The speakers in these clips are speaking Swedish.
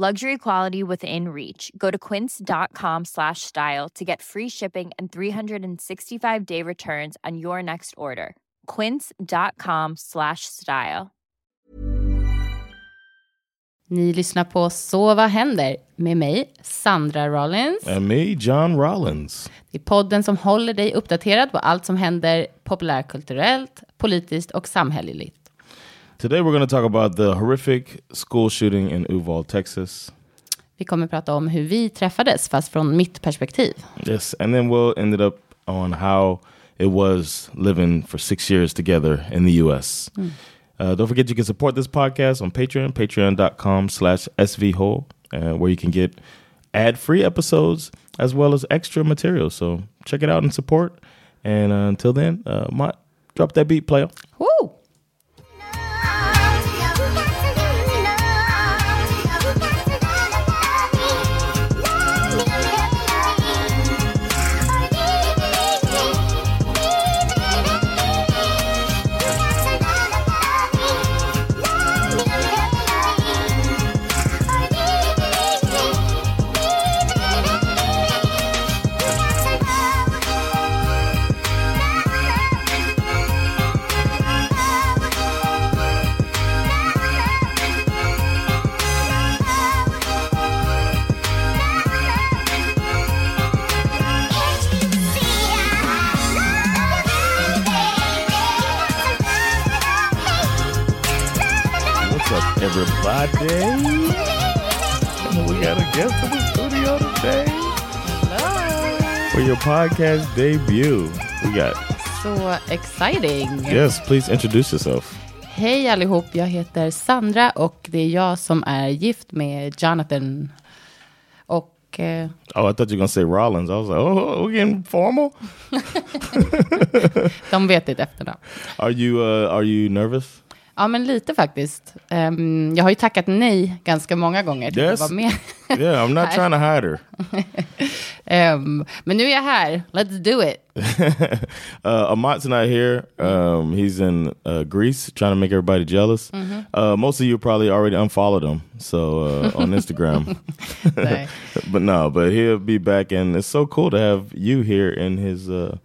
Luxury quality within reach. Go to quince.com slash style to get free shipping and 365-day returns on your next order. quince.com slash style. Ni lyssnar på Så vad händer? Med mig, Sandra Rollins. And me, John Rollins. Det är podden som håller dig uppdaterad på allt som händer populärkulturellt, politiskt och samhälleligt. Today we're going to talk about the horrific school shooting in Uvalde, Texas. Vi kommer prata om hur vi träffades, fast från mitt perspektiv. Yes, and then we'll end it up on how it was living for six years together in the U.S. Uh, don't forget you can support this podcast on Patreon, patreon.com slash svwhole, uh, where you can get ad-free episodes as well as extra material. So check it out and support. And uh, until then, uh, Mott, drop that beat, player. Woo! Everybody? We got a guest in the studio today for your podcast debut. We got Så exciting! yes. Please introduce yourself. Hej allihop, jag heter Sandra och det är jag som är gift med Jonathan. Och eh, Oh, I thought you were gonna say Rollins. I was like, oh, we getting formal. de vet ditt efternamn. Are you uh, are you nervous? Ja, men lite faktiskt. Ehm, jag har ju tackat nej ganska många gånger till Yes. att vara med. Yeah, I'm not trying to hide her. Ehm, men nu är jag här. Let's do it. uh, Amat's not here. Um, he's in uh, Greece trying to make everybody jealous. Uh, most of you probably already unfollowed him, so uh, on Instagram. But no, but he'll be back, and it's so cool to have you here in his uh,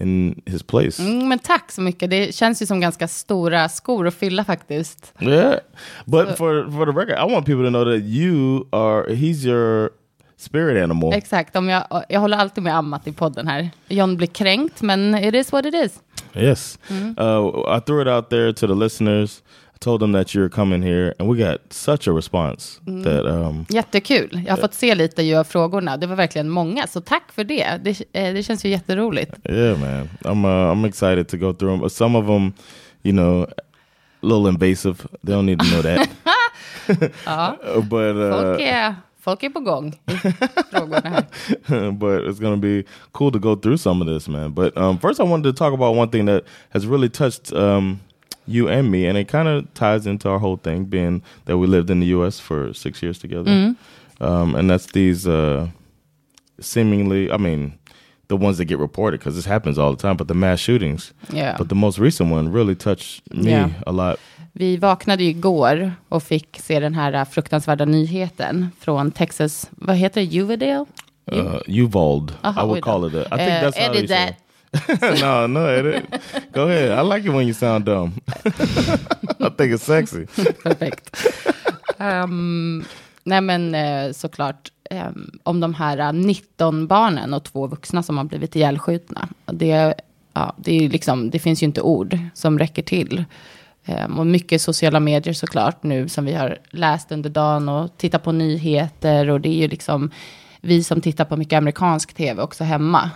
in his place. Mm, men tack så mycket. Det känns ju som ganska stora skor att fylla faktiskt. Yeah, but for for the record, I want people to know that you are he's your spirit animal. Exakt, om jag, jag håller alltid med Amat i podden här. John blir kränkt, men it is what it is. Yes. Uh, I threw it out there to the listeners. Told them that you're coming here, and we got such a response that um, Jättekul. Jag har fått se lite ju av frågorna. Det var verkligen många, så tack för det. Det, eh, det känns ju jätteroligt. yeah, man, I'm uh, I'm excited to go through them. Some of them, you know, a little invasive. They don't need to know that. Uh, but uh, Folk är, folk är på gång frågorna här. but it's gonna be cool to go through some of this, man. But um, first, I wanted to talk about one thing that has really touched um, you and me, and it kind of ties into our whole thing, being that we lived in the U.S. for six years together, um, and that's these uh, seemingly, I mean, the ones that get reported because this happens all the time, but the mass shootings. Yeah. But the most recent one really touched me Yeah. a lot. Vi vaknade igår och fick se den här fruktansvärda nyheten från Texas, vad heter det, Uvalde? Uh, Uvalde, Uh-huh, I would call it that. I think Uh, that's how edit they no, no, It, edit. Go ahead. I like it when you sound dumb. I think it's sexy. Perfekt. Um, nej men eh, såklart, um, om de här eh, 19 barnen och två vuxna som har blivit ihjälskjutna. Det, ja, det, är liksom, det finns ju inte ord som räcker till. Um, och mycket sociala medier såklart nu som vi har läst under dagen och tittat på nyheter. Och det är ju liksom vi som tittar på mycket amerikansk tv också hemma.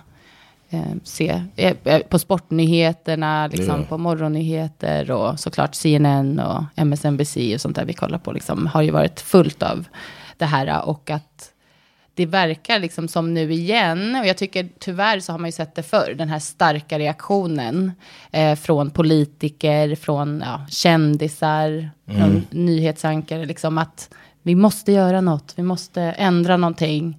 Eh, se eh, eh, på sportnyheterna, liksom, Ja. på morgonnyheter och såklart CNN och MSNBC och sånt där vi kollar på. Liksom, har ju varit fullt av det här och att det verkar liksom som nu igen, och jag tycker tyvärr så har man ju sett det förr, den här starka reaktionen eh, från politiker, från ja, kändisar, från nyhetsankare, liksom att vi måste göra något, vi måste ändra någonting.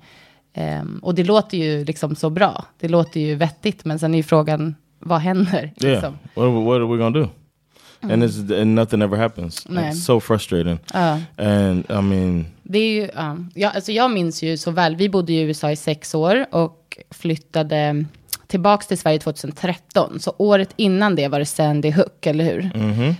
Ehm, och det låter ju liksom så bra, det låter ju vettigt, men sen är ju frågan, vad händer? Yeah. Liksom? What, are we- what are we gonna do? And, it's, and nothing ever happens. Nej. It's so frustrating. Ja. And I mean, Det är ju, ja, ja, alltså jag minns ju så väl, vi bodde i USA i sex år och flyttade tillbaka till Sverige 2013. Så året innan det var det Sandy Hook, eller hur?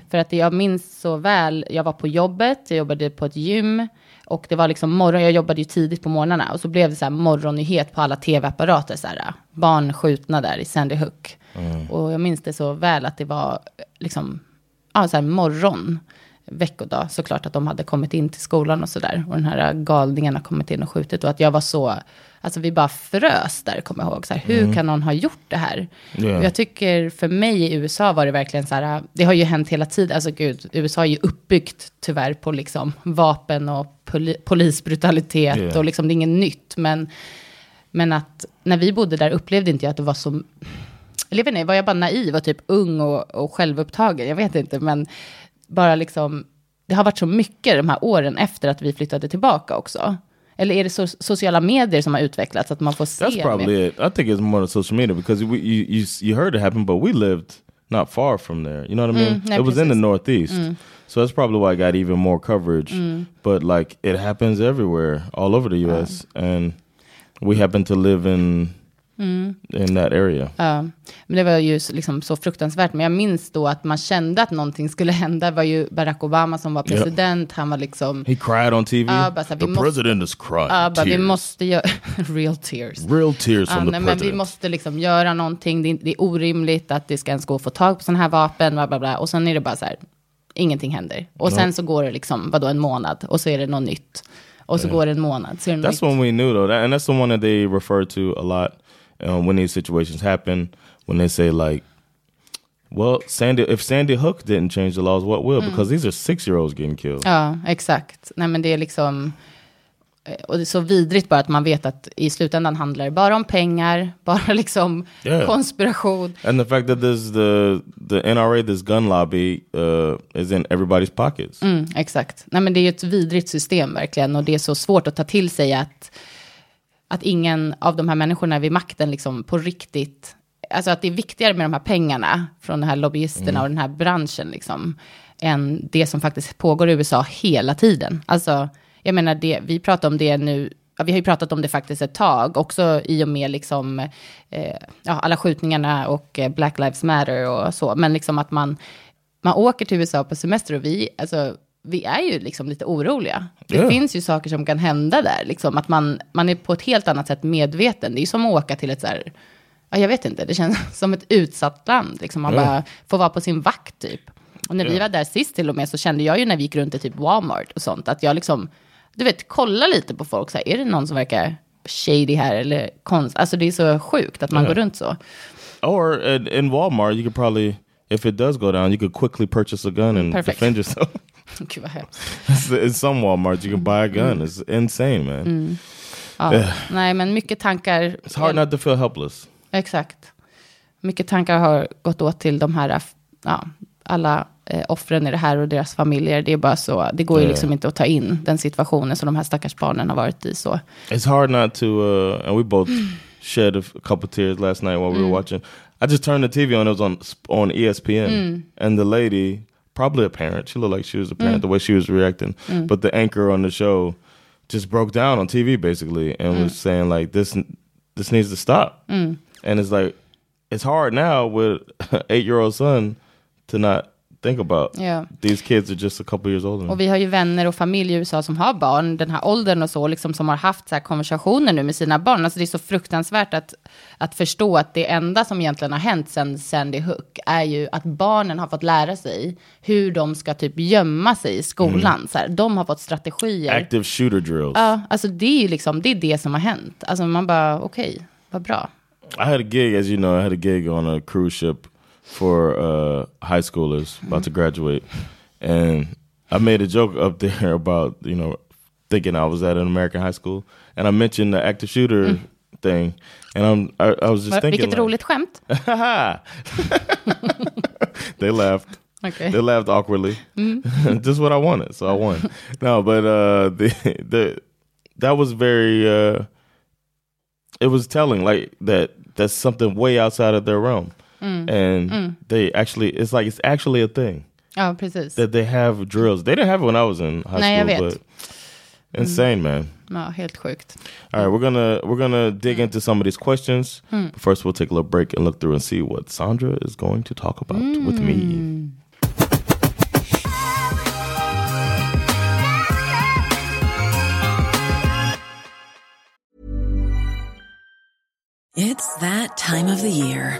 För att jag minns så väl, jag var på jobbet, jag jobbade på ett gym. Och det var liksom morgon, jag jobbade ju tidigt på morgnarna. Och så blev det så här morgonnyhet på alla tv-apparater, så här, barn skjutna där i Sandy Hook. Och jag minns det så väl att det var liksom, ja, så här morgon, veckodag, såklart att de hade kommit in till skolan och sådär. Och den här galningen har kommit in och skjutit. Och att jag var så, alltså vi bara frös där, kommer jag ihåg. Så här, hur kan någon ha gjort det här? Och jag tycker för mig i USA var det verkligen så här, det har ju hänt hela tiden. Alltså gud, USA är ju uppbyggt tyvärr på liksom vapen och poli polisbrutalitet. Ja. Och liksom det är inget nytt. Men, men att när vi bodde där upplevde inte jag att det var så eller jag vet inte, var jag bara naiv och typ ung och, och självupptagen? Jag vet inte, men bara liksom, det har varit så mycket de här åren efter att vi flyttade tillbaka också. Eller är det so sociala medier som har utvecklats, att man får se? that's mer? probably it. I think it's more social media because we, you, you you heard it happen, but we lived not far from there. You know what I mean? nej, it was in the precis. northeast, so that's probably why I got even more coverage. But like it happens everywhere, all over the U.S., and we happen to live in in that area. Ja, men det var ju så- liksom så fruktansvärt. Men jag minns då att man kände att någonting skulle hända. Det var ju Barack Obama som var president. Han var liksom, He cried on TV. Ja, bara här, the måste- president is crying. ja, bara, vi måste göra, real tears. Real tears Ja, from the nej, men president. vi måste liksom göra någonting. Det är, det är orimligt att det ska ens gå att få tag på sådana här vapen. Bla, bla, bla. Och sen är det bara så här, ingenting händer. Och sen så går det liksom, vadå, en månad. Och så är det något nytt. Och så går det en månad. Så är det That's nytt. when we knew though, that, and that's the one that they refer to a lot um, when these situations happen. When they say like, "Well, Sandy, if Sandy Hook didn't change the laws, what will?" Because these are six-year-olds getting killed. Ja, exakt. Nej, men det är liksom... eh, Och det är så vidrigt bara att man vet att i slutändan handlar det bara om pengar, bara liksom Yeah. konspiration. And the fact that there's the the NRA, this gun lobby, uh, is in everybody's pockets. Mm, exakt. Nej, men det är ju ett vidrigt system verkligen. Och det är så svårt att ta till sig att, att ingen av de här människorna vid makten liksom på riktigt... Alltså att det är viktigare med de här pengarna från de här lobbyisterna och den här branschen liksom. Än det som faktiskt pågår i USA hela tiden. Alltså, jag menar, det, vi pratar om det nu ja, vi har ju pratat om det faktiskt ett tag, också i och med liksom, eh, ja, alla skjutningarna och eh, Black Lives Matter och så. Men liksom att man, man åker till USA på semester och vi, alltså, vi är ju liksom lite oroliga. Det Ja. finns ju saker som kan hända där, liksom att man, man är på ett helt annat sätt medveten. Det är ju som att åka till ett så här, ja, jag vet inte, det känns som ett utsatt land. Liksom. Man Ja. bara får vara på sin vakt typ. Och när vi Ja. var där sist till och med så kände jag ju när vi gick runt i typ Walmart och sånt, att jag liksom, du vet, kolla lite på folk, så här, är det någon som verkar shady här eller konst? Alltså det är så sjukt att man går runt så. Or in, in Walmart, you could probably, if it does go down, you could quickly purchase a gun and Perfect. defend yourself. Gud vad hemskt. some Walmarts, you can buy a gun. It's insane, man. Ja. Nej, men mycket tankar. It's hard not to feel helpless. Exakt. Mycket tankar har gått åt till de här, ja, alla eh, offren i det här och deras familjer. Det är bara så, det går ju Ja. liksom inte att ta in den situationen som de här stackars barnen har varit i så. It's hard not to, uh, and we both shed a, couple tears last night while we were watching. I just turned the TV on. It was on on ESPN, and the lady, probably a parent, she looked like she was a parent. Mm. The way she was reacting, mm. but the anchor on the show just broke down on TV basically and was mm. saying like this this needs to stop. And it's like it's hard now with an eight year old son to not think about Ja. these kids are just a couple years older. Och vi har ju vänner och familj i USA som har barn, den här åldern och så, liksom, som har haft så här konversationer nu med sina barn. Alltså det är så fruktansvärt att, att förstå att det enda som egentligen har hänt sen Sandy Hook är ju att barnen har fått lära sig hur de ska typ gömma sig i skolan. Så här, de har fått strategier. Active shooter drills. Ja, alltså det är ju liksom, det är det som har hänt. Alltså man bara, okej, vad bra. I had a gig, as you know, I had a gig on a cruise ship for uh, high schoolers about to graduate, and I made a joke up there about you know thinking I was at an American high school, and I mentioned the active shooter thing, and I'm I, I was just Va- thinking, Vilket like, roligt skämt. they laughed. Okay. They laughed awkwardly. Just what I wanted, so I won. no, but uh, the the that was very. Uh, it was telling, like that. That's something way outside of their realm, Mm. and mm. they actually. It's like it's actually a thing Ja, precis. that they have drills. They didn't have it when I was in high Nej, jag school, vet. but mm. insane, man. Ja, helt sjukt. All right, we're gonna we're gonna dig into some of these questions. But first, we'll take a little break and look through and see what Sandra is going to talk about with me. It's that time of the year.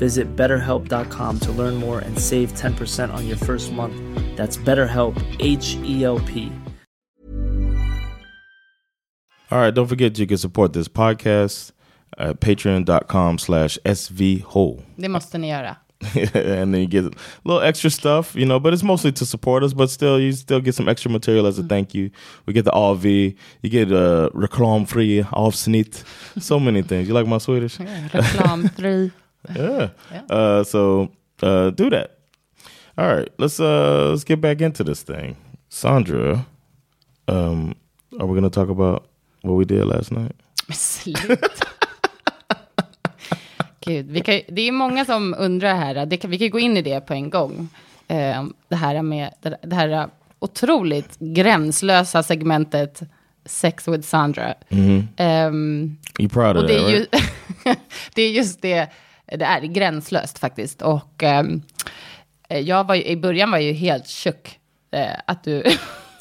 Visit betterhelp.com to learn more and save 10% on your first month. That's BetterHelp, H E L P. All right, don't forget you can support this podcast at patreon.com slash svwhole. Det måste ni göra. and then you get a little extra stuff, you know, but it's mostly to support us, but still you still get some extra material as a mm. thank you. We get the AV, you get uh, a reklamfri avsnitt, so many things. You like my Swedish? Reklamfri. Yeah. Uh, so uh, do that. All right, let's uh, let's get back into this thing. Sandra, um, are we going to talk about what we did last night? Men sluta. Gud, vi kan, det är många som undrar här, kan, vi kan gå in i det på en gång. Eh, det här med det, här otroligt gränslösa segmentet Sex with Sandra. Ehm, You proud of that, right? det är just det, det är gränslöst faktiskt. Och ehm, eh, jag var ju, i början var jag ju helt tjock eh, att du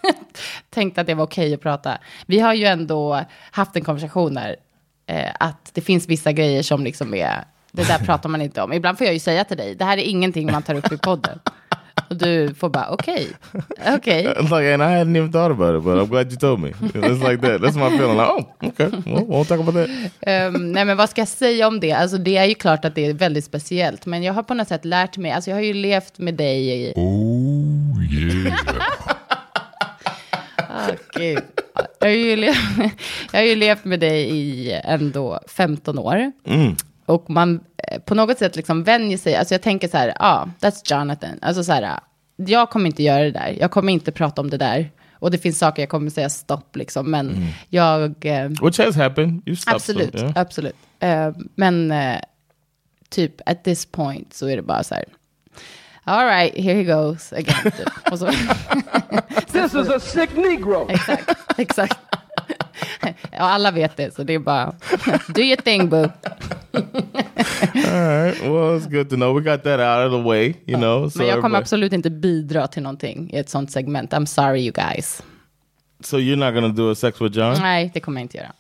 tänkte att det var okej att prata. Vi har ju ändå haft en konversation där, eh, att det finns vissa grejer som liksom är, det där pratar man inte om. Ibland får jag ju säga till dig, det här är ingenting man tar upp i podden. Och du får bara, okej, okej. like, and I hadn't even thought about it, but I'm glad you told me. It's like that. That's my feeling. Like, oh, okay. Well, won't talk about that. Ehm, nej, men vad ska jag säga om det? Alltså, det är ju klart att det är väldigt speciellt, men jag har på något sätt lärt mig, alltså jag har ju levt med dig i... Oh yeah. Gud. Jag, har ju levt, jag har ju levt med dig i ändå 15 år. Och man eh, på något sätt liksom vänjer sig, alltså jag tänker så här, ja, ah, that's Jonathan. Alltså så här, jag kommer inte göra det där, jag kommer inte prata om det där. Och det finns saker jag kommer säga stopp liksom. Men jag... Eh, Which has happened. You stopped absolut, some, yeah. absolut. Eh, men eh, typ at this point så är det bara så här. All right, here he goes again. Typ. Och så, This is a sick Negro. exakt, exakt. Ja, alla vet det, så det är bara do your thing boo. All right. Well, it's good to know. We got that out of the way, you know. So Men jag kommer everybody- absolut inte bidra till någonting i ett sånt segment. I'm sorry you guys. So you're not gonna do a sex with John? Nej, det kommer jag inte göra.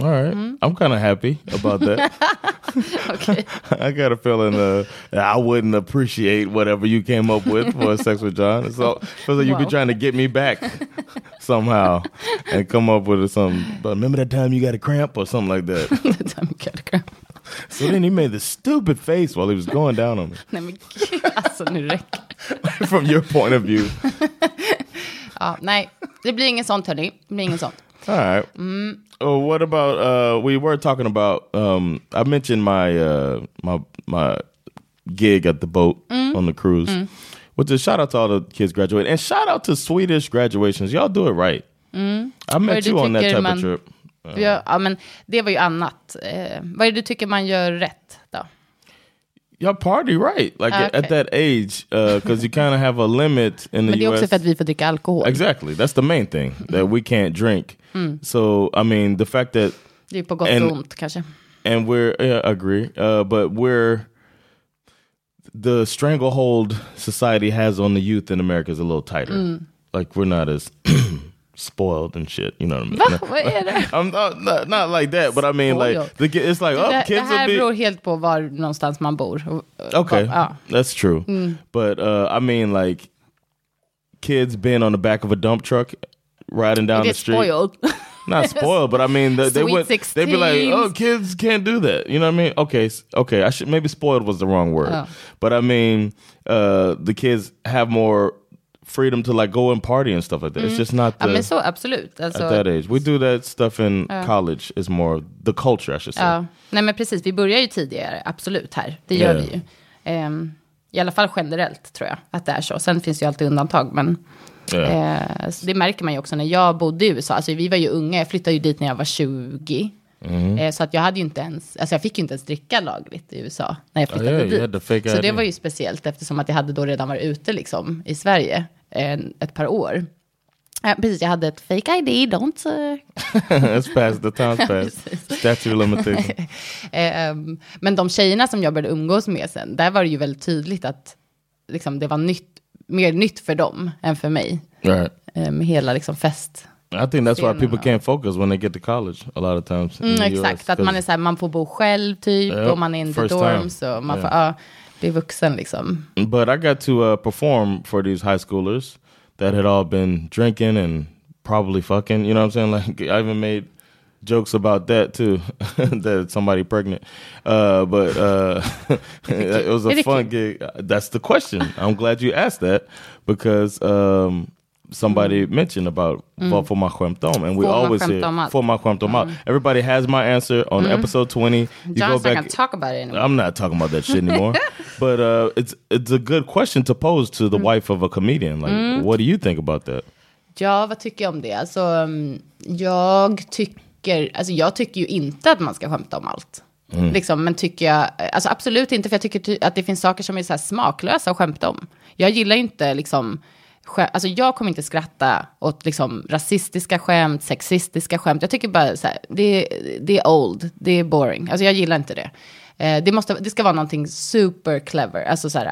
All right. I'm kind of happy about that. Okej. I got a feeling uh, that I wouldn't appreciate whatever you came up with for sex with John. So feels like you'd be trying to get me back somehow and come up with something. But remember that time you got a cramp or something like that. Det där med Kardgram. so then he made this stupid face while he was going down on me. Nej men gud, alltså nu räcker From your point of view. ja, Nej, det blir ingen sånt hörni. Det blir ingen sånt. All right. Oh, what about uh we were talking about um I mentioned my uh my my gig at the boat on the cruise. Which is shout out to all the kids graduating and shout out to Swedish graduations. Y'all do it right. I met you on that type man- of trip. Ja, ja, men det var ju annat. Eh, vad är det du tycker man gör rätt Y'all party right, like Ah, at- at that age, because you kind of have a limit in Men the det är också U.S. för att vi får dricka alkohol. Exactly, that's the main thing that we can't drink. So I mean, the fact that Det är på gott And- och ont kanske. and we're yeah, I agree uh, but we're the stranglehold society has on the youth in america is a little tighter like we're not as spoiled and shit you know what i mean Va? Vad är det? i'm not, not, not like that but i mean like the, it's like Det, oh det kids här will beror be helt på var någonstans man bor. Okay Ja. that's true but uh, i mean like kids being on the back of a dump truck riding down the street spoiled. not spoiled, but I mean, they, they would they'd be like, "Oh, kids can't do that." You know what I mean? Okay, okay. I should maybe spoiled was the wrong word, Oh. but I mean, uh, the kids have more freedom to like go and party and stuff like that. It's just not Ja, the, men så absolut. Alltså, at that age. We do that stuff in college. Is more the culture, I should say. Ja, nej men precis. Vi börjar ju tidigare, absolut här. Det gör Ja. vi ju. Ehm, I alla fall generellt tror jag att det är så. Sen finns det ju alltid undantag, men Ja. eh, så det märker man ju också när jag bodde i USA. Alltså vi var ju unga, jag flyttade ju dit när jag var 20. Mm. Eh, så att jag hade ju inte ens, alltså jag fick ju inte ens dricka lagligt i USA när jag flyttade yeah, you dit. så det var ju speciellt eftersom att jag hade då redan varit ute liksom i Sverige eh, ett par år. Ja, precis, jag hade ett fake ID, don't... It's past the time's past. Of limitation. Ehm, men de tjejerna som jag började umgås med sen, där var det ju väldigt tydligt att liksom, det var nytt, mer nytt för dem än för mig. right. Med hela liksom, fest. I think that's why people can't focus when they get to college a lot of times. Mm, the US, exakt, att man är så här, man får bo själv typ, Ja, och man är in the dorms, time. och man får, Ja. ja, bli vuxen liksom. But I got to uh, perform for these high schoolers that had all been drinking and probably fucking. You know what I'm saying? Like I even made jokes about that too, that somebody pregnant. Uh, but uh, it was a fun gig. That's the question. I'm glad you asked that because um, somebody mentioned about vad får man skämta om, and we Mm. Får always allt? får man skämta om allt. Everybody has my answer on episode 20. You John's not gonna talk about it anymore. I'm not talking about that shit anymore. but uh, it's it's a good question to pose to the Mm. wife of a comedian. Like, what do you think about that? Ja, vad tycker jag om det? Alltså, um, jag tycker, alltså jag tycker ju inte att man ska skämta om allt. Liksom, men tycker jag, alltså absolut inte, för jag tycker ty- att det finns saker som är så här smaklösa att skämta om. Jag gillar inte liksom, alltså jag kommer inte skratta åt liksom rasistiska skämt, sexistiska skämt. Jag tycker bara så här, det, det är old, det är boring. Alltså jag gillar inte det. Eh, det, måste, det ska vara någonting super clever. Alltså så här,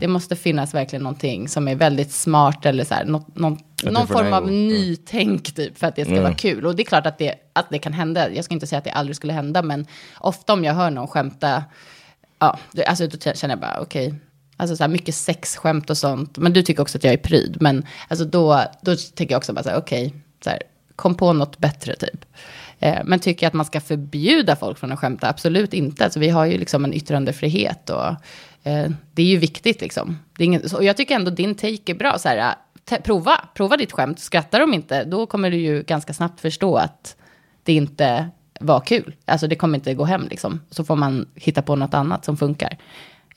Det måste finnas verkligen någonting som är väldigt smart eller så här, något, någon, någon form av nytänk typ för att det ska vara kul. Och det är klart att det, att det kan hända. Jag ska inte säga att det aldrig skulle hända, men ofta om jag hör någon skämta, ja, alltså då känner jag bara okej. Alltså så här mycket sexskämt och sånt. Men du tycker också att jag är pryd. Men alltså då, då tycker jag också bara så här, okej, så här, kom på något bättre typ. Eh, men tycker jag att man ska förbjuda folk från att skämta? Absolut inte. Alltså, vi har ju liksom en yttrandefrihet och eh, det är ju viktigt liksom. Det är ingen, och jag tycker ändå din take är bra. Så här, te, prova, prova ditt skämt. Skrattar de inte, då kommer du ju ganska snabbt förstå att det inte var kul. Alltså det kommer inte gå hem liksom. Så får man hitta på något annat som funkar.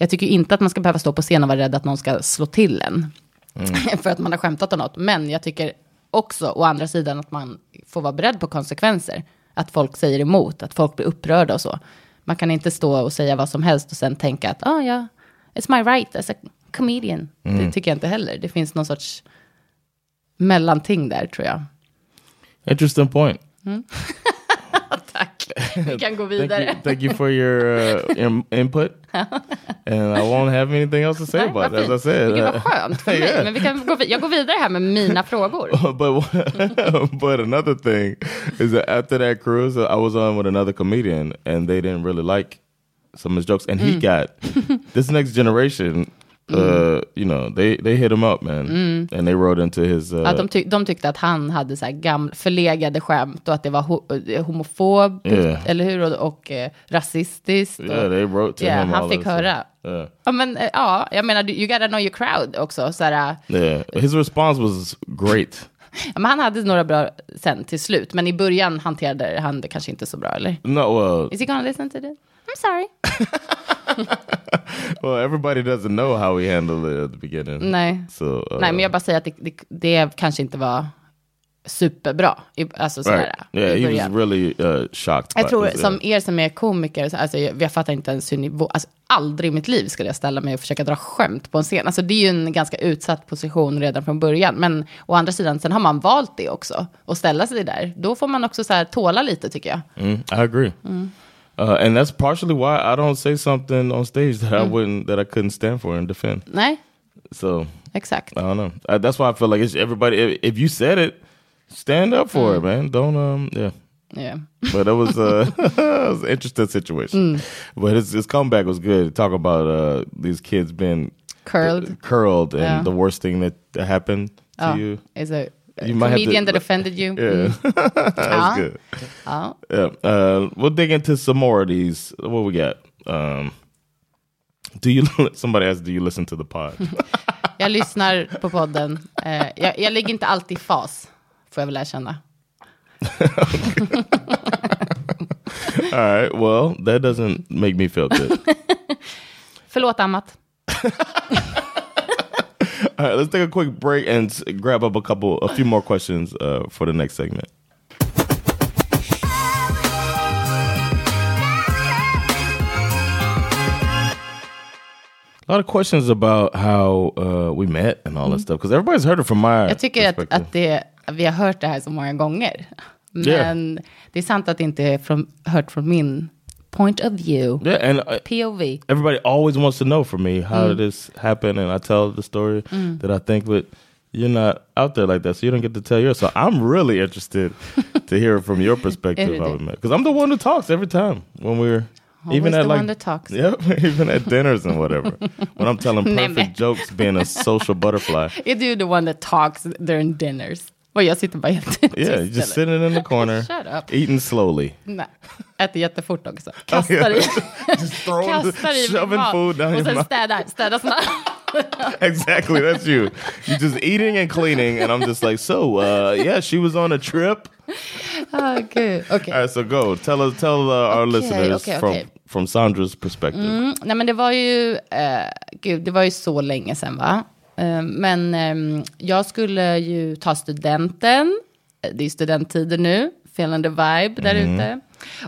Jag tycker inte att man ska behöva stå på scen och vara rädd att någon ska slå till en. För att man har skämtat om något. Men jag tycker också, å andra sidan, att man får vara beredd på konsekvenser. Att folk säger emot, att folk blir upprörda och så. Man kan inte stå och säga vad som helst och sen tänka att, ah, ja, it's my right as a comedian. Det tycker jag inte heller. Det finns någon sorts mellanting där, tror jag. Interesting point. Tack. Vi kan gå Thank you, thank you for your uh, in, input. and I won't have anything else to say Nej, about it. As I said, skönt för mig. Yeah. Men vi kan gå, jag går vidare här med mina frågor. but but another thing is that after that cruise, I was on with another comedian, and they didn't really like some of his jokes, and he got this next generation. Uh, you know, they they hit him up, man, and they wrote into his. Uh, Att de, tyck, de tyckte att han hade så här gamla, förlegade skämt och att det var ho, eh, homofobiskt, Yeah. eller hur? Och, och eh, rasistiskt. Och, yeah, they wrote to Ja, him. han fick höra. Yeah. Ja, men eh, ja, jag menar, you gotta know your crowd också. Så här, Yeah, his response was great. ja, men han hade några bra sen till slut, men i början hanterade han det kanske inte så bra, eller? No, well, Is he gonna listen to this? I'm sorry. well, everybody doesn't know how he handled it at the beginning. Nej. So, uh, Nej, men jag bara säger att det, det, det kanske inte var superbra. Alltså sådär, right. Yeah, he was really uh, shocked. Jag tror, this, som yeah. er som är komiker, så- alltså, jag, jag fattar inte ens hur nivå, alltså, aldrig i mitt liv skulle jag ställa mig och försöka dra skämt på en scen. Alltså, det är ju en ganska utsatt position redan från början. Men å andra sidan, sen har man valt det också, och ställa sig där. Då får man också så här, tåla lite, tycker jag. Mm, I agree. Uh, and that's partially why I don't say something on stage that I wouldn't, that I couldn't stand for and defend. Nej, So exakt. I don't know. Uh, that's why I feel like it's everybody. If, if you said it, stand up for it, man. Don't um, yeah. Yeah. But it was, uh, it was an interesting situation. But his, his comeback was good. Talk about uh, these kids being Curled. curled, and Yeah. the worst thing that, happened to Ja, you. is a You might have to- comedian that offended you. Yeah, Mm. that was Ja. good. Ja. Yeah, uh, we'll dig into some more of these. What we got? Um, do you? Somebody asked, "Do you listen to the pod?" Jag lyssnar på podden. Eh, jag, jag ligger inte alltid i fas, får jag väl erkänna. All right. Well, that doesn't make me feel good. Förlåt, Amat. All right, let's take a quick break and grab up a couple, a few more questions uh, for the next segment. A lot of questions about how uh, we met and all that stuff because everybody's heard it from my Jag tycker att, perspective. att det, vi har hört det här så många gånger. Men det är sant att det inte är från, hört från min point of view. yeah, and uh, POV. everybody always wants to know from me how did this happen, and I tell the story that I think, but you're not out there like that, so you don't get to tell yours. So I'm really interested to hear from your perspective how we met, because I'm the one who talks every time when we're Always the one that talks. Yep, even at dinners and whatever. when I'm telling perfect jokes, being a social butterfly. Är du the one that talks during dinners? Och jag sitter bara jättetyst. Yeah, just eller? sitting in the corner, Shut up. eating slowly. Nej, äter jättefort också. Kastar i, kastar i shoving mat. food down Och sen städar, städar snabbt. exactly that's you you're just eating and cleaning and i'm just like so uh yeah she was on a trip Ah, gud. Okej. all right so go tell us tell uh, our Okay, listeners okay, from okay. from sandra's perspective Mm, nej men det var ju, eh, gud, det var ju så länge sedan va? Eh, men ehm, jag skulle ju ta studenten, det är studenttider nu, feeling the vibe där ute.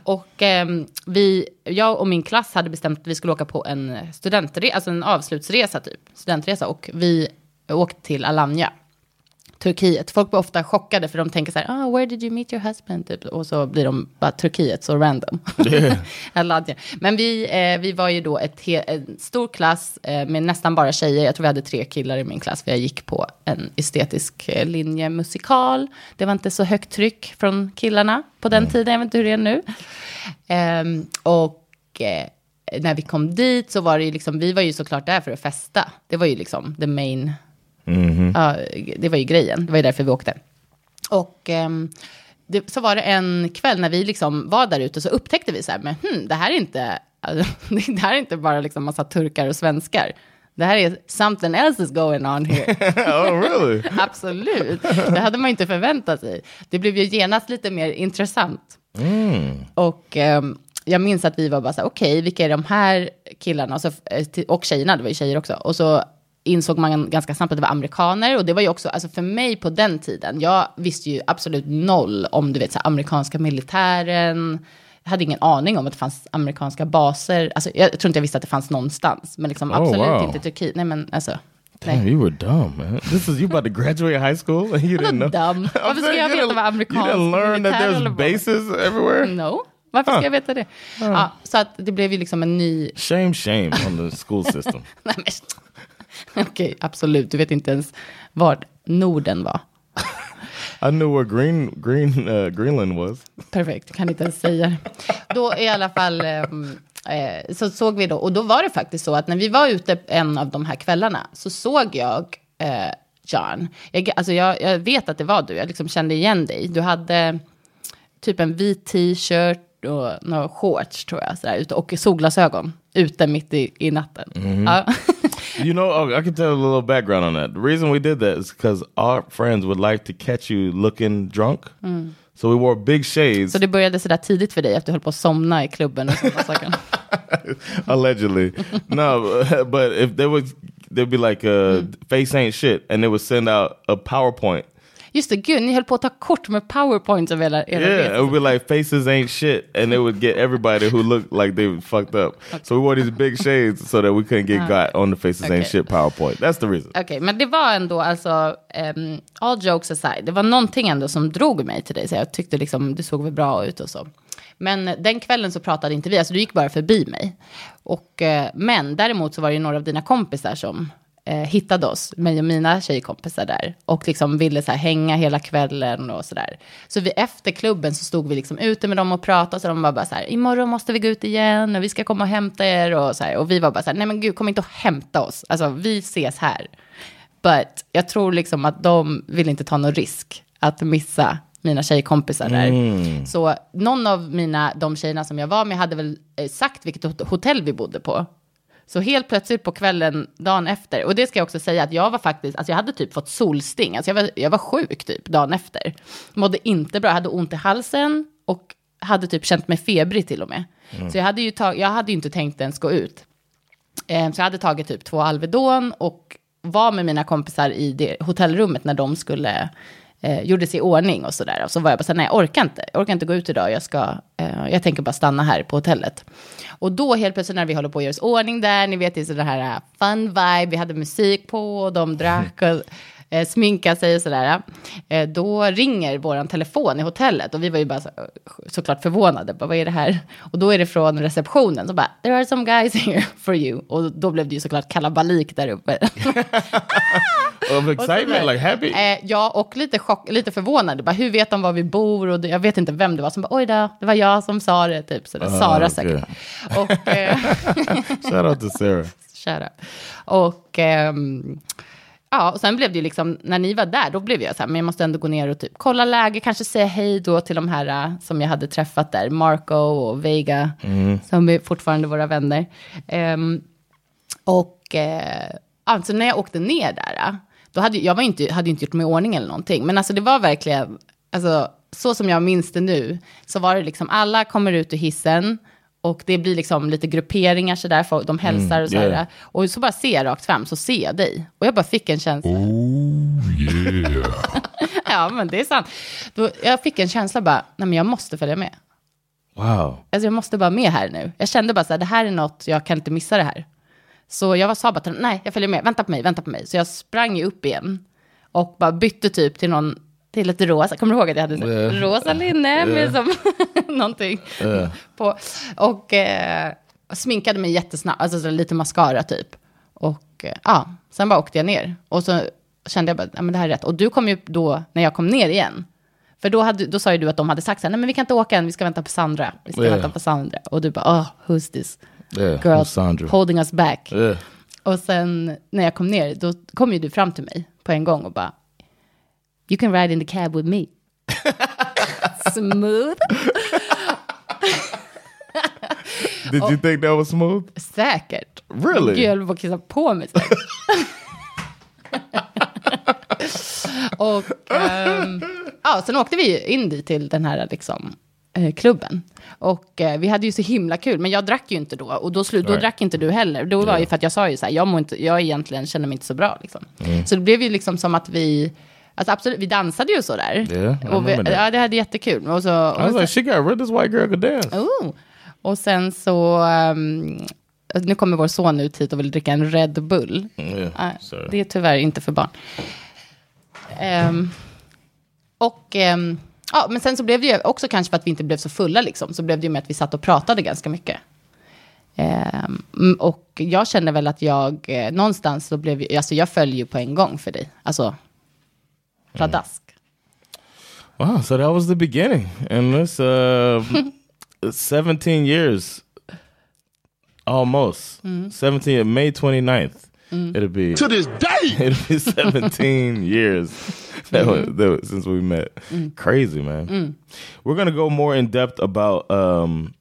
Och ehm, vi, jag och min klass hade bestämt att vi skulle åka på en studentresa, alltså en avslutsresa typ, studentresa. Och vi åkte till Alanya. Turkiet. Folk blir ofta chockade för de tänker så här, ah, where did you meet your husband? Typ. Och så blir de bara Turkiet, så random. Alanya. Men vi, eh, vi var ju då ett en stor klass eh, med nästan bara tjejer. Jag tror vi hade tre killar i min klass, för jag gick på en estetisk eh, linje musikal. Det var inte så högt tryck från killarna på den tiden, jag vet inte hur det är nu. Ehm, och eh, när vi kom dit så var det ju liksom, vi var ju såklart där för att festa. Det var ju liksom the main Ja, det var ju grejen. Det var ju därför vi åkte. Och ehm, det, så var det en kväll när vi liksom var där ute så upptäckte vi så här, men hmm, det här är inte, alltså, det här är inte bara liksom massa turkar och svenskar. Det här är something else is going on here. oh really Absolut. Det hade man inte förväntat sig. Det blev ju genast lite mer intressant. Och ehm, jag minns att vi var bara så här, okej, vilka är de här killarna? Och, så, eh, och tjejerna, det var ju tjejer också. Och så insåg man ganska snabbt att det var amerikaner. Och det var ju också, alltså för mig på den tiden, jag visste ju absolut noll om du vet, så här, amerikanska militären. Jag hade ingen aning om att det fanns amerikanska baser. Alltså, jag tror inte jag visste att det fanns någonstans. Men liksom, Oh, absolut wow. inte Turkiet. Nej, men alltså. Damn, Nej. you were dumb, man. This is you about to graduate high school and you didn't know. Dumb. Varför ska jag veta vad amerikansk You didn't learn that there's bases everywhere. No. Varför ska Huh. jag veta det? Ja, så att det blev ju liksom en ny... Shame, shame on the school system. Nej, men... Okej, absolut. Du vet inte ens var Norden var. I knew where Green Green uh, Greenland was. Perfekt, kan inte ens säga det. Då i alla fall ehm, eh, så såg vi då, och då var det faktiskt så att när vi var ute en av de här kvällarna så såg jag eh, John. Jag, alltså jag, jag vet att det var du, jag liksom kände igen dig. Du hade typ en vit t-shirt och några shorts tror jag, sådär, och solglasögon ute mitt i, i natten. Ja. You know, oh, I can tell a little background on that. The reason we did that is because our friends would like to catch you looking drunk. Mm. So we wore big shades, Så det började sådär tidigt för dig, att du höll på att somna i klubben och sådana saker. allegedly. no, but if there was, there'd be like a face ain't shit, and they would send out a PowerPoint. Just det, gud, ni höll på att ta kort med powerpoints av era, era Yeah, resor. it would be like faces ain't shit, and it would get everybody who looked like they fucked up. So we wore these big shades so that we couldn't get got on the faces Okay. ain't shit PowerPoint. That's the reason. Okej, men det var ändå, alltså, um, all jokes aside, det var någonting ändå som drog mig till dig. Så jag tyckte liksom, du såg väl bra ut och så. Men den kvällen så pratade inte vi, alltså du gick bara förbi mig. Och, eh, men däremot så var det några av dina kompisar som eh, hittade oss, mig och mina tjejkompisar där. Och liksom ville så här, hänga hela kvällen och sådär. Så vi, efter klubben så stod vi liksom ute med dem och pratade. Så de var bara så här, imorgon måste vi gå ut igen och vi ska komma och hämta er. Och, så här, och vi var bara så här, nej men gud, kom inte och hämta oss. Alltså vi ses här. But jag tror liksom att de vill inte ta någon risk att missa mina tjejkompisar där. Så någon av mina, de tjejerna som jag var med hade väl eh, sagt vilket hot- hotell vi bodde på. Så helt plötsligt på kvällen, dagen efter, och det ska jag också säga att jag var faktiskt, alltså jag hade typ fått solsting, alltså jag var, jag var sjuk typ dagen efter. Mådde inte bra, hade ont i halsen och hade typ känt mig febrig till och med. Så jag hade ju tag, jag hade ju inte tänkt ens gå ut. Eh, Så jag hade tagit typ två Alvedon och var med mina kompisar i det hotellrummet när de skulle, eh, gjorde sig i ordning och sådär. Och så var jag bara så här, nej jag orkar inte, jag orkar inte gå ut idag, jag ska, eh, jag tänker bara stanna här på hotellet. Och då helt plötsligt när vi håller på att göra oss i ordning där, ni vet det är sådana här eh, fun vibe, vi hade musik på och de drack och eh, sminka sig och sådär. Eh, då ringer våran telefon i hotellet och vi var ju bara så, såklart förvånade. Bara, vad är det här? Och då är det från receptionen. Så bara, there are some guys here for you. Och då blev det ju såklart kalabalik där uppe. Of excitement, like happy. Eh, ja, och lite, chock, lite förvånade. Bara, hur vet de var vi bor? Och det, jag vet inte vem det var som bara, oj då, det var jag som sa det. Typ. Så det, Sara okej. säkert. Och, eh, Shout out to Sarah. Kära. Och, ehm, ja, och sen blev det ju liksom, när ni var där, då blev jag så här, men jag måste ändå gå ner och typ kolla läge, kanske säga hej då till de här äh, som jag hade träffat där, Marco och Vega, som är fortfarande våra vänner. Ehm, och eh, alltså när jag åkte ner där, äh, då hade jag var inte, hade inte gjort mig i ordning eller någonting, men alltså det var verkligen, alltså så som jag minns det nu, så var det liksom alla kommer ut ur hissen, och det blir liksom lite grupperingar sådär, för de hälsar och sådär. yeah. Och så bara ser jag rakt fram, så ser jag dig. Och jag bara fick en känsla. ja, men det är sant. Då, jag fick en känsla bara, nej men jag måste följa med. Wow. Alltså jag måste bara med här nu. Jag kände bara så här, det här är något, jag kan inte missa det här. Så jag var, sa bara nej, jag följer med, vänta på mig, vänta på mig. Så jag sprang ju upp igen och bara bytte typ till någon, till ett rosa, kommer du ihåg att jag hade Ja. rosa linne med som någonting på. Och eh, sminkade mig jättesnabbt, alltså så lite mascara typ. Och eh, ja, sen bara åkte jag ner. Och så kände jag bara, ja men det här är rätt. Och du kom ju då, när jag kom ner igen. För då, hade, då sa ju du att de hade sagt så här, nej men vi kan inte åka än, vi ska vänta på Sandra. Vi ska vänta på Sandra. Och du bara, oh, who's this girl holding us back? Och sen när jag kom ner, då kom ju du fram till mig på en gång och bara, you can ride in the cab with me. Smooth. Did you think that was smooth? Säkert. Really? Gud, jag höll på att kissa på mig. och ehm, ja, sen åkte vi in dit till den här liksom, eh, klubben. Och eh, vi hade ju så himla kul, men jag drack ju inte då. Och då, slu- då Right. drack inte du heller. Då var Ja. ju för att jag sa ju så här, jag, mår inte, jag egentligen känner mig inte så bra. Liksom. Så det blev ju liksom som att vi, alltså absolut, vi dansade ju så där. Yeah, och vi, ja, det hade jättekul. Och så, I was och like, she got rid. This white girl could dance. Oh. Och sen så, ehm, nu kommer vår son ut hit och vill dricka en Red Bull. Yeah, Nej, sorry. det är tyvärr inte för barn. Ehm, och ehm, ja, men sen så blev det ju också kanske för att vi inte blev så fulla liksom, så blev det ju med att vi satt och pratade ganska mycket. Mm, och jag känner väl att jag eh, någonstans så blev, alltså jag följer ju på en gång för dig, alltså pladask. Mm. Wow, so that was the beginning. And this uh 17 years almost. Mm-hmm. 17 May 29th. Mm. It'll be To this day. it'll be 17 years that was, mm-hmm. that was- since we met. Mm. Crazy, man. We're going to go more in depth about um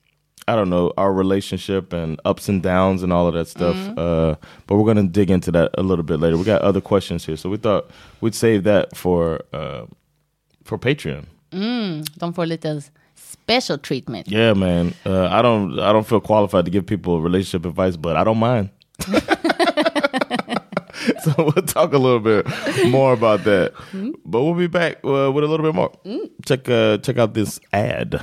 I don't know, our relationship and ups and downs and all of that stuff. Uh, but we're going to dig into that a little bit later. We got other questions here. So we thought we'd save that for uh for Patreon. De får lite special treatment. Yeah, man. Uh, I don't. I don't feel qualified to give people relationship advice, but I don't mind. so we'll talk a little bit more about that. But we'll be back uh, with a little bit more. Check uh, check out this ad.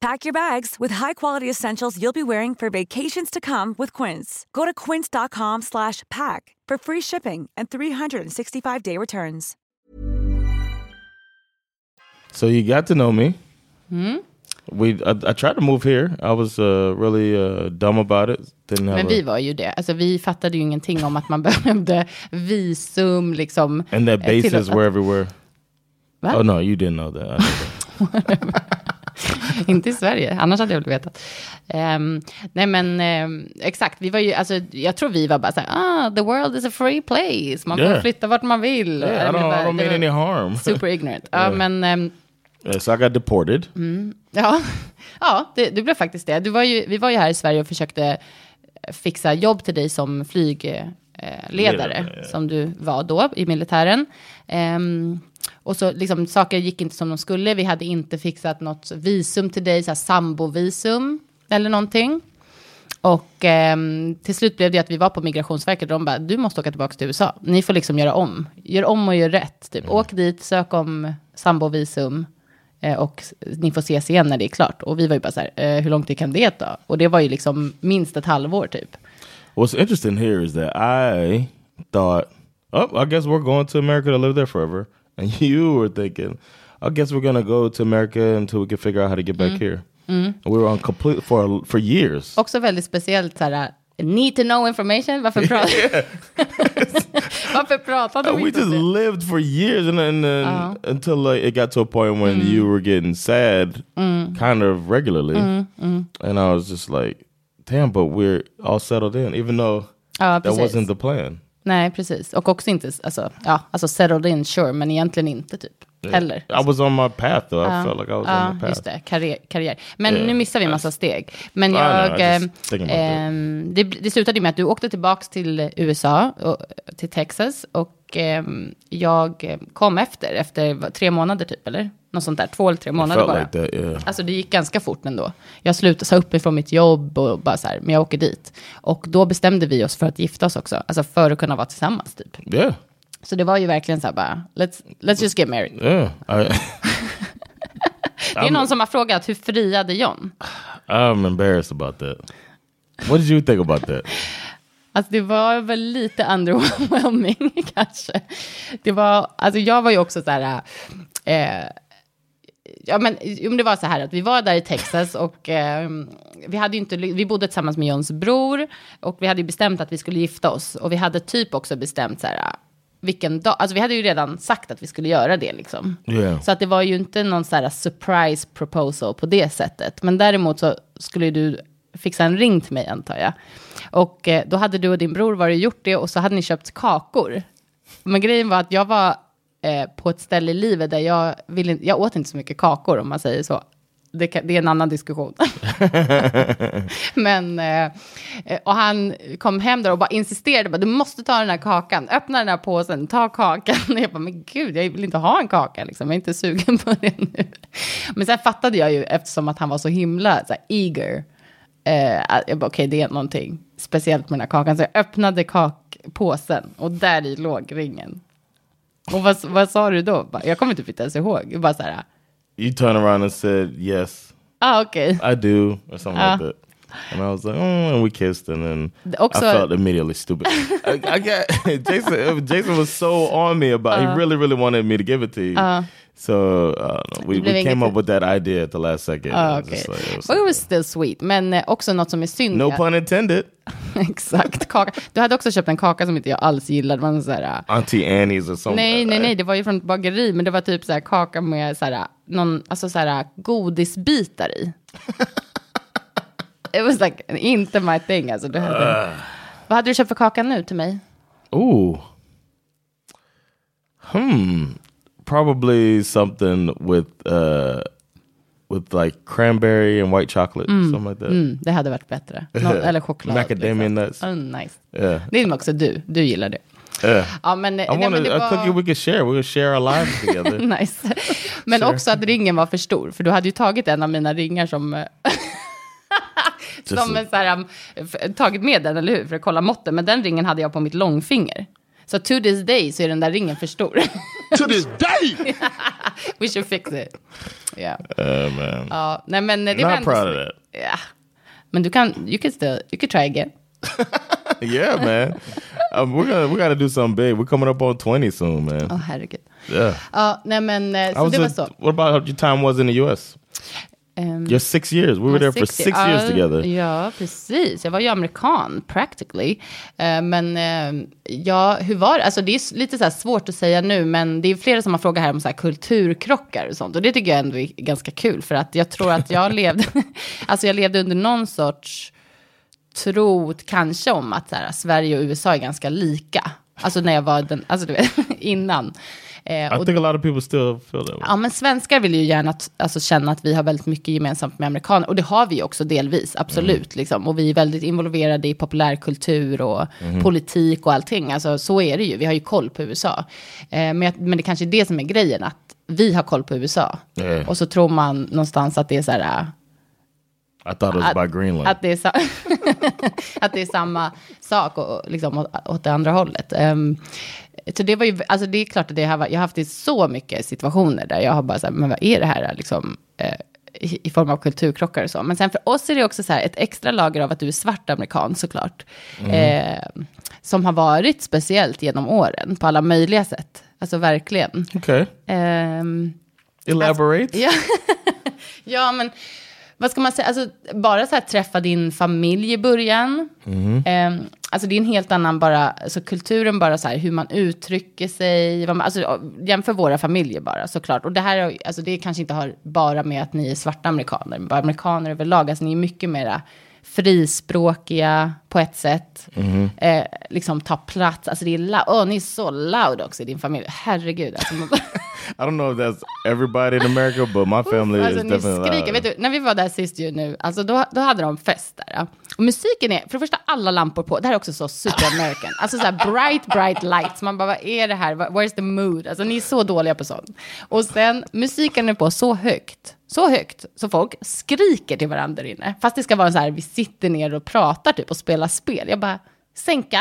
Pack your bags with high-quality essentials you'll be wearing for vacations to come with Quince. Go to quince.com slash pack for free shipping and 365-day returns. So you got to know me. Hmm? We I, I tried to move here. I was uh, really uh, dumb about it. Didn't have Men a, vi var ju det. Alltså vi fattade ju ingenting om att man behövde visum liksom. and that eh, till bases att- were everywhere. Va? Oh no, you didn't know that. I. Inte i Sverige, annars hade jag väl vetat. Ehm, nej men ehm, exakt, vi var ju, alltså, jag tror vi var bara så här, ah, the world is a free place, man får Yeah. flytta vart man vill. Yeah, I don't, I bara- don't det mean any harm. Super ignorant. Ja, Yeah. men ehm, Yeah, so I got deported. ja, ja det, du blev faktiskt det. Du var ju, vi var ju här i Sverige och försökte fixa jobb till dig som flygledare, Ledare, ja. som du var då i militären. Ehm, och så liksom, saker gick inte som de skulle. Vi hade inte fixat något visum till dig, så här sambovisum eller någonting. Och ehm, till slut blev det att vi var på Migrationsverket och de bara, du måste åka tillbaka till USA. Ni får liksom göra om. Gör om och gör rätt. Typ. Åk dit, sök om sambovisum. Eh, och ni får ses igen när det är klart. Och vi var ju bara så här, eh, hur lång tid kan det ta? Och det var ju liksom minst ett halvår typ. What's interesting here is that I thought, oh, I guess we're going to America to live there forever. And you were thinking, I guess we're going to go to America until we can figure out how to get back mm. here. Mm. And we were on complete for for years. Också väldigt speciellt så här, need to know information. Varför, pra- Varför pratade Uh, vi we just det? lived for years, and then and until like it got to a point when mm. you were getting sad, kind of regularly, and I was just like, "Damn!" But we're all settled in, even though Ja, that wasn't the plan. Nej, precis. Och också inte, alltså, ja, alltså settled in, sure, men egentligen inte typ. Heller. I was on my path though. I Ja, felt like I was ja, on my path. just det. Karriär. karriär. Men Yeah. nu missar vi en massa steg. Men I know, jag... I just ehm, det, det slutade med att du åkte tillbaka till USA, och, till Texas. Och ehm, jag eh, kom efter, efter tre månader typ, eller? Något sånt där, två eller tre månader bara. like that, yeah. Alltså det gick ganska fort ändå. Jag slutade, sa upp mig från mitt jobb och bara så här, men jag åker dit. Och då bestämde vi oss för att gifta oss också, alltså för att kunna vara tillsammans typ. Yeah. Så det var ju verkligen så här bara, let's, let's just get married. Yeah. I, Det är någon som har frågat, hur friade John? I'm embarrassed about that. What did you think about that? Alltså det var väl lite underwhelming kanske. Det var, alltså jag var ju också så här, eh, ja men jo, men det var så här att vi var där i Texas och eh, vi hade inte, vi bodde tillsammans med Johns bror och vi hade bestämt att vi skulle gifta oss och vi hade typ också bestämt så här, vilken dag, alltså vi hade ju redan sagt att vi skulle göra det liksom. Yeah. Så att det var ju inte någon så här surprise proposal på det sättet. Men däremot så skulle du fixa en ring till mig antar jag. Och eh, då hade du och din bror varit och gjort det och så hade ni köpt kakor. Men grejen var att jag var eh, på ett ställe i livet där jag, ville, jag åt inte så mycket kakor om man säger så. Det, kan, det är en annan diskussion. Men, eh, eh, och han kom hem där och bara insisterade, bara, du måste ta den här kakan, öppna den här påsen, ta kakan. Och jag bara, men gud, jag vill inte ha en kaka, liksom. jag är inte sugen på det nu. Men sen fattade jag ju, eftersom att han var så himla så här, eager, eh, jag bara, okej, det är någonting speciellt med den här kakan. Så jag öppnade kakpåsen och där i låg ringen. Och vad, vad sa du då? Jag kommer typ inte ens ihåg. Bara så här, You turned around and said yes. ah okej. I do, or something Ah. like that. And I was like, oh, and we kissed, and then Also- I felt immediately stupid. I, I got Jason. Jason was so on me about. he Uh. really, really wanted me to give it to you. Uh. So uh, we, we came up with that idea at the last second. Ah, just like- it was Well, it was still sweet. Men eh, också något som är synd. no pun intended. Exakt, kaka. Du hade också köpt en kaka som inte jag alls gillade. En så här, äh, Auntie Annie's or something. nej, nej, nej, det var ju från ett bageri, men det var typ så här kaka med så här, någon, alltså så här godisbitar i. It was like, inte my thing alltså. Du hade, vad hade du köpt för kaka nu till mig? Ooh. Hmm. Probably something with uh with like cranberry and white chocolate, something like that. Mm, det hade varit bättre. Nå, eller choklad. Macadamia nuts. Oh, nice. Yeah. Det är också du, du gillar det. Yeah. Ja, men, I nej, want men det a var... cookie we could share. We could share our lives together. nice. Men Sure. också att ringen var för stor, för du hade ju tagit en av mina ringar som... eh, som en så här, um, tagit med den, eller hur? För att kolla måtten. Men den ringen hade jag på mitt långfinger. Så to this day så är den där ringen för stor. To this day! We should fix it. Yeah. Uh, man. Ja, nej men det Not proud of that. Ja. Men du kan, you can still, you can try again. yeah, man. Um, we're gonna we gotta do something big. We're coming up on twenty soon, man. Åh herregud. Yeah. Ja, nej men eh, I så was det var så. What about how your time was in the US? Ehm, Your six years. We were there for six years ja, together. Ja, precis. Jag var ju amerikan, practically. Eh, men eh, ja, hur var det? Alltså det är lite så svårt att säga nu, men det är flera som har frågat här om så här kulturkrockar och sånt. Och det tycker jag ändå är ganska kul, för att jag tror att jag levde, alltså jag levde under någon sorts tro, kanske om att så här, Sverige och USA är ganska lika. Alltså när jag var den, alltså du vet, innan. Eh, I think a lot of people still feel that way. Ja, men svenskar vill ju gärna alltså, känna att vi har väldigt mycket gemensamt med amerikaner. Och det har vi också delvis, absolut. Liksom. Och vi är väldigt involverade i populärkultur och politik och allting. Alltså, så är det ju, vi har ju koll på USA. Eh, men, men det kanske är det som är grejen, att vi har koll på USA. Yeah. Och så tror man någonstans att det är så här... äh, I thought it was att, by Greenland. att, det är att det är samma sak och, liksom, åt, åt det andra hållet. Ehm, så det var ju, alltså det är klart att det har, varit- jag har haft i så mycket situationer där jag har bara så här, men vad är det här liksom, eh, i, i form av kulturkrockar och så. Men sen för oss är det också så här, ett extra lager av att du är svart amerikan såklart. Eh, som har varit speciellt genom åren på alla möjliga sätt. Alltså verkligen. okay. Ehm, Elaborate. Ja. ja, men vad ska man säga? Alltså, bara så här träffa din familj i början. Ehm, alltså det är en helt annan bara, alltså kulturen bara så här, hur man uttrycker sig. Vad man, alltså, jämför våra familjer bara såklart. Och det här, alltså det kanske inte har bara med att ni är svarta amerikaner, men bara amerikaner överlag. Alltså ni är mycket mera frispråkiga, på ett sätt. Eh, liksom ta plats. Alltså det är loud. Åh, ni är så loud också i din familj. Herregud. Alltså, I don't know if that's everybody in America, but my family alltså is ni definitely skriker. loud. Vet du, när vi var där sist ju nu, alltså då, då hade de fest där. ja. Och musiken är, för det första, alla lampor på. Det här är också så super American. Alltså så här bright, bright lights. Man bara, vad är det här? Where's the mood? Alltså ni är så dåliga på sånt. Och sen, musiken är på så högt. Så högt, så folk skriker till varandra där inne. Fast det ska vara så här, vi sitter ner och pratar typ och spelar spel. Jag bara, sänka?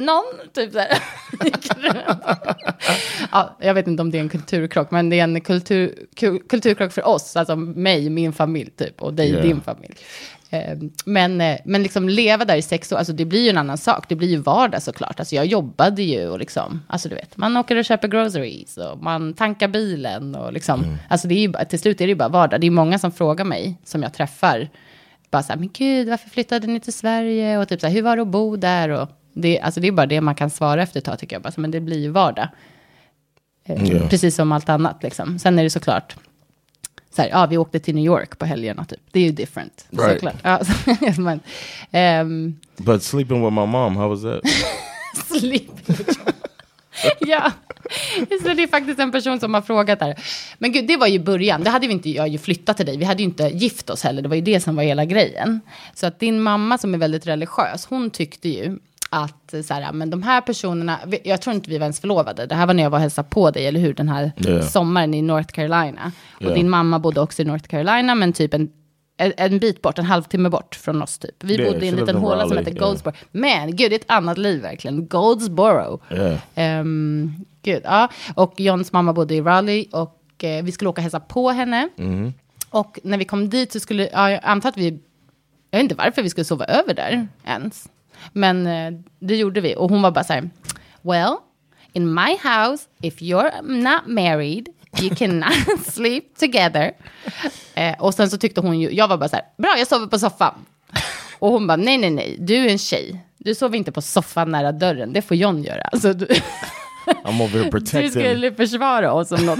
Någon? Typ här. ja, jag vet inte om det är en kulturkrock, men det är en kultur, ku- kulturkrock för oss, alltså mig, min familj typ, och dig, Ja. din familj. Eh, Men, eh, men liksom leva där i sex år, alltså det blir ju en annan sak. Det blir ju vardag såklart. Alltså jag jobbade ju och liksom, alltså du vet, man åker och köper groceries och man tankar bilen och liksom, alltså det är ju, till slut är det ju bara vardag. Det är många som frågar mig, som jag träffar, bara så här, men gud, varför flyttade ni till Sverige? Och typ så här, hur var det att bo där? Och det, alltså det är bara det man kan svara efter ett tag tycker jag, bara, men det blir ju vardag. Ja. Precis som allt annat liksom. Sen är det såklart, så här, ja, vi åkte till New York på helgerna typ. Det är ju different. Right. Såklart. Ja, så- men, ehm, But sleeping with my mom, how was that? sleeping Ja, så det är faktiskt en person som har frågat där. Men gud, det var ju början. Det hade vi inte jag ju flyttat till dig. Vi hade ju inte gift oss heller. Det var ju det som var hela grejen. Så att din mamma som är väldigt religiös, hon tyckte ju att så här, men de här personerna, jag tror inte vi var ens förlovade. Det här var när jag var och hälsade på dig, eller hur? Den här Ja. sommaren i North Carolina. Och Ja. din mamma bodde också i North Carolina, men typ en, en, en bit bort, en halvtimme bort från oss typ. Vi Ja, bodde i en liten håla som ja. Goldsboro. Men gud, det är ett annat liv verkligen. Goldsboro. Yeah. Ehm, gud, ja. Och Johns mamma bodde i Raleigh och eh, vi skulle åka och hälsa på henne. Och när vi kom dit så skulle, ja, jag antar att vi, jag vet inte varför vi skulle sova över där ens. Men eh, det gjorde vi. Och hon var bara så här, well, in my house, if you're not married, you cannot sleep together. Eh, och sen så tyckte hon ju, jag var bara så här, bra, jag sover på soffan. Och hon bara, nej, nej, nej, du är en tjej. Du sover inte på soffan nära dörren, det får John göra. Alltså, du, I'm over here du protecting. skulle försvara oss om någon,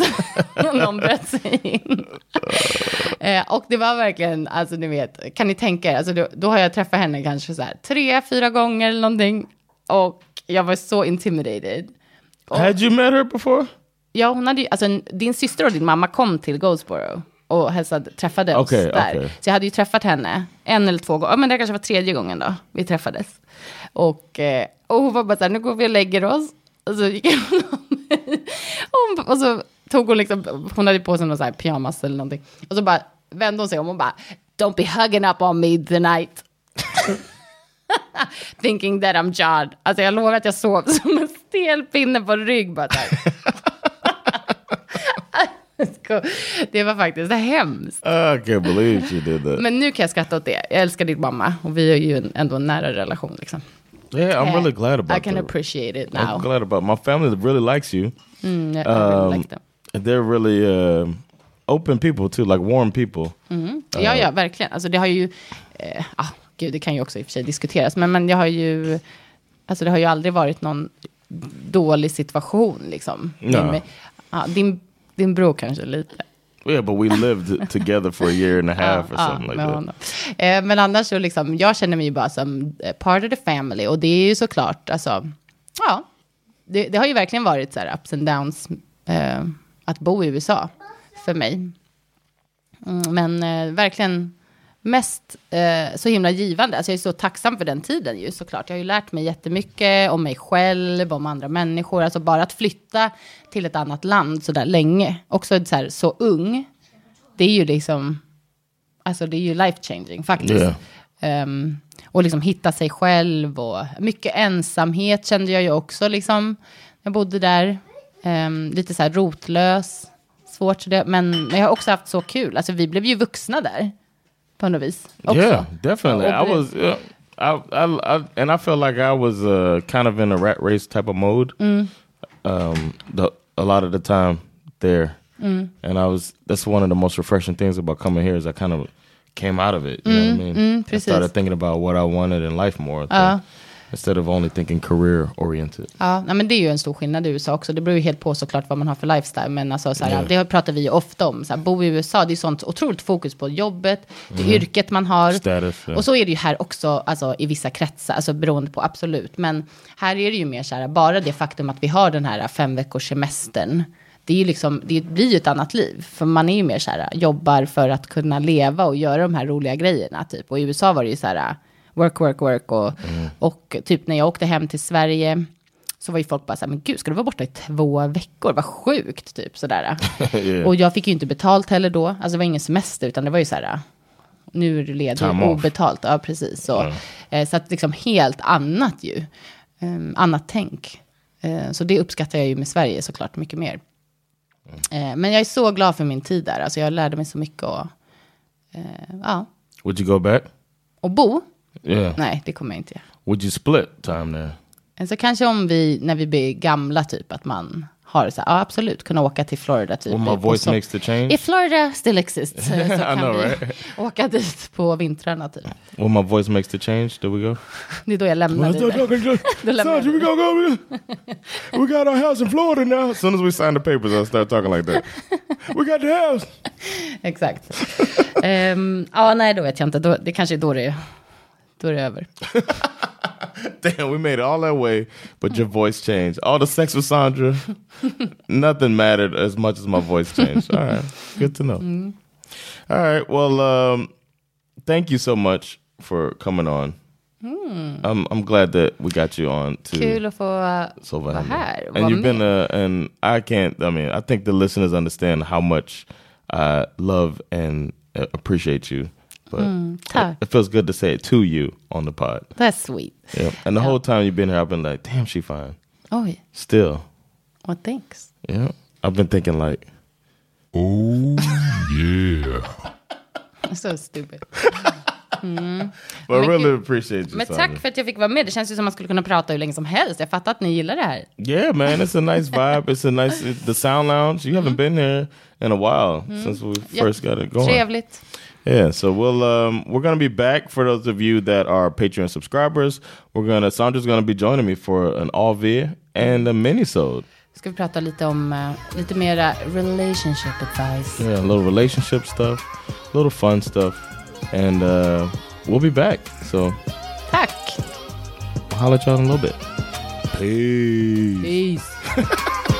om någon bröt sig in. Eh, och det var verkligen, alltså ni vet, kan ni tänka er, alltså då, då har jag träffat henne kanske så här tre, fyra gånger eller någonting. Och jag var så intimidated. Had you met her before? Ja, hon hade ju, alltså din syster och din mamma kom till Goldsboro och hälsade, träffade oss Okej, där. okej. Så jag hade ju träffat henne en eller två gånger, men det kanske var tredje gången då vi träffades. Och, eh, och hon var bara så här, nu går vi och lägger oss. Och så gick hon hon, och så tog hon liksom, hon hade på sig någon så här pyjamas eller någonting. Och så bara vände hon sig om och bara, don't be hugging up on me tonight. Thinking that I'm John. Alltså jag lovar att jag sov som en stel pinne på rygg bara så här. Det var faktiskt hemskt. I can't believe she did that. Men nu kan jag skratta åt det. Jag älskar din mamma och vi har ju ändå en nära relation. Liksom. Yeah, I'm really glad about I can that. appreciate it I'm now. glad about my family really likes you. Mm, I, I really Um, like them. They're really uh, open people too, like warm people. Ja, ja, verkligen. Alltså det har ju, eh, ah, gud, det kan ju också i och för sig diskuteras, men, men jag har ju, alltså det har ju aldrig varit någon dålig situation liksom. Mig. Ja, din, din bror kanske lite. Yeah, but we lived together for a year and a half or something like that. Eh, men annars så liksom, jag känner mig ju bara som eh, part of the family. Och det är ju såklart, alltså, ja, det, det har ju verkligen varit så här ups and downs eh, att bo i USA för mig. Mm, men eh, verkligen mest eh, så himla givande. Alltså jag är så tacksam för den tiden ju såklart. Jag har ju lärt mig jättemycket om mig själv, om andra människor. Alltså bara att flytta till ett annat land så där länge, också så, här, så ung, det är ju liksom, alltså det är ju life changing faktiskt. Yeah. Ehm, och liksom hitta sig själv och mycket ensamhet kände jag ju också liksom. Jag bodde där, ehm, lite så här rotlös, svårt så det, men, men jag har också haft så kul. Alltså vi blev ju vuxna där, på något vis. Också. Yeah, definitely. I was, yeah, I, I, I, and I felt like I was uh, kind of in a rat race type of mode. Mm. Um, the, a lot of the time there, Mm. and I was. That's one of the most refreshing things about coming here is I kind of came out of it. You know what I mean? mm, I started thinking about what I wanted in life more. Ja. Instead of only thinking career oriented. Ja, men det är ju en stor skillnad i USA också. Det beror ju helt på såklart vad man har för lifestyle. Men alltså, så här, Yeah. det pratar vi ju ofta om. Så här, bo i USA, det är sånt otroligt fokus på jobbet, det Mhm. yrket man har. Status, ja. Och så är det ju här också, alltså, i vissa kretsar, alltså beroende på absolut. Men här är det ju mer så här, bara det faktum att vi har den här fem veckors semestern. Det, är ju liksom, det blir ju ett annat liv. För man är ju mer så här, jobbar för att kunna leva och göra de här roliga grejerna. Typ. Och i USA var det ju så här, work, work, work. Och, och typ när jag åkte hem till Sverige så var ju folk bara så här, men gud, ska du vara borta i två veckor? Vad sjukt, typ sådär. Yeah. Och jag fick ju inte betalt heller då. Alltså det var ingen semester, utan det var ju så här, nu är du ledig, obetalt. Ja, precis. Så, eh, så att liksom helt annat ju. Um, annat tänk. Eh, så det uppskattar jag ju med Sverige såklart mycket mer. Eh, men jag är så glad för min tid där. Alltså jag lärde mig så mycket och, eh, ja. Would you go back? Och bo? Yeah. Nej, det kommer jag inte göra. Would you split time there? Så kanske om vi, när vi blir gamla, typ att man har så här, ja absolut, kunna åka till Florida typ. When my voice så- makes the change? If Florida still exists, så I kan know, vi right? åka dit på vintrarna typ. When my voice makes the change, do we go? Det är då jag lämnar dig där. Lämnar we gonna go. We got our house in Florida now. As soon as we sign the papers, I'll start talking like that. We got the house. Exakt. Ehm, ja, nej, då vet jag inte. Då, det kanske är då det är, då är det över. Damn, we made it all that way, but your voice changed. All the sex with Sandra, nothing mattered as much as my voice changed. All right, good to know. Mm. All right, well, um, thank you so much for coming on. Mm. I'm I'm glad that we got you on to Kul att få so vara här. and you've been a, and I can't. I mean, I think the listeners understand how much I love and uh, appreciate you. But Mm, it, it feels good to say it to you on the pod. That's sweet. Yeah, and the whole time you've been here, I've been like, damn, she fine. Oj, Still, what thanks. yeah. I've been thinking like, oh yeah. So stupid. Mm. But I Men really gud. appreciate you. Men Sandra. tack för att jag fick vara med. Det känns ju som man skulle kunna prata hur länge som helst. Jag fattar att ni gillar det här. Yeah, man, it's a nice vibe. It's a nice it- the sound lounge. You haven't been here in a while since we Mm. Ja, first got it going. Trevligt. Yeah, so we'll um we're gonna be back for those of you that are Patreon subscribers. We're gonna Sandra's gonna be joining me for an AV and a minisode. Ska vi prata lite om uh, lite mera relationship advice. Yeah, a little relationship stuff, a little fun stuff, and uh, we'll be back. So Tack. I'll holler at y'all in a little bit. Peace. Peace.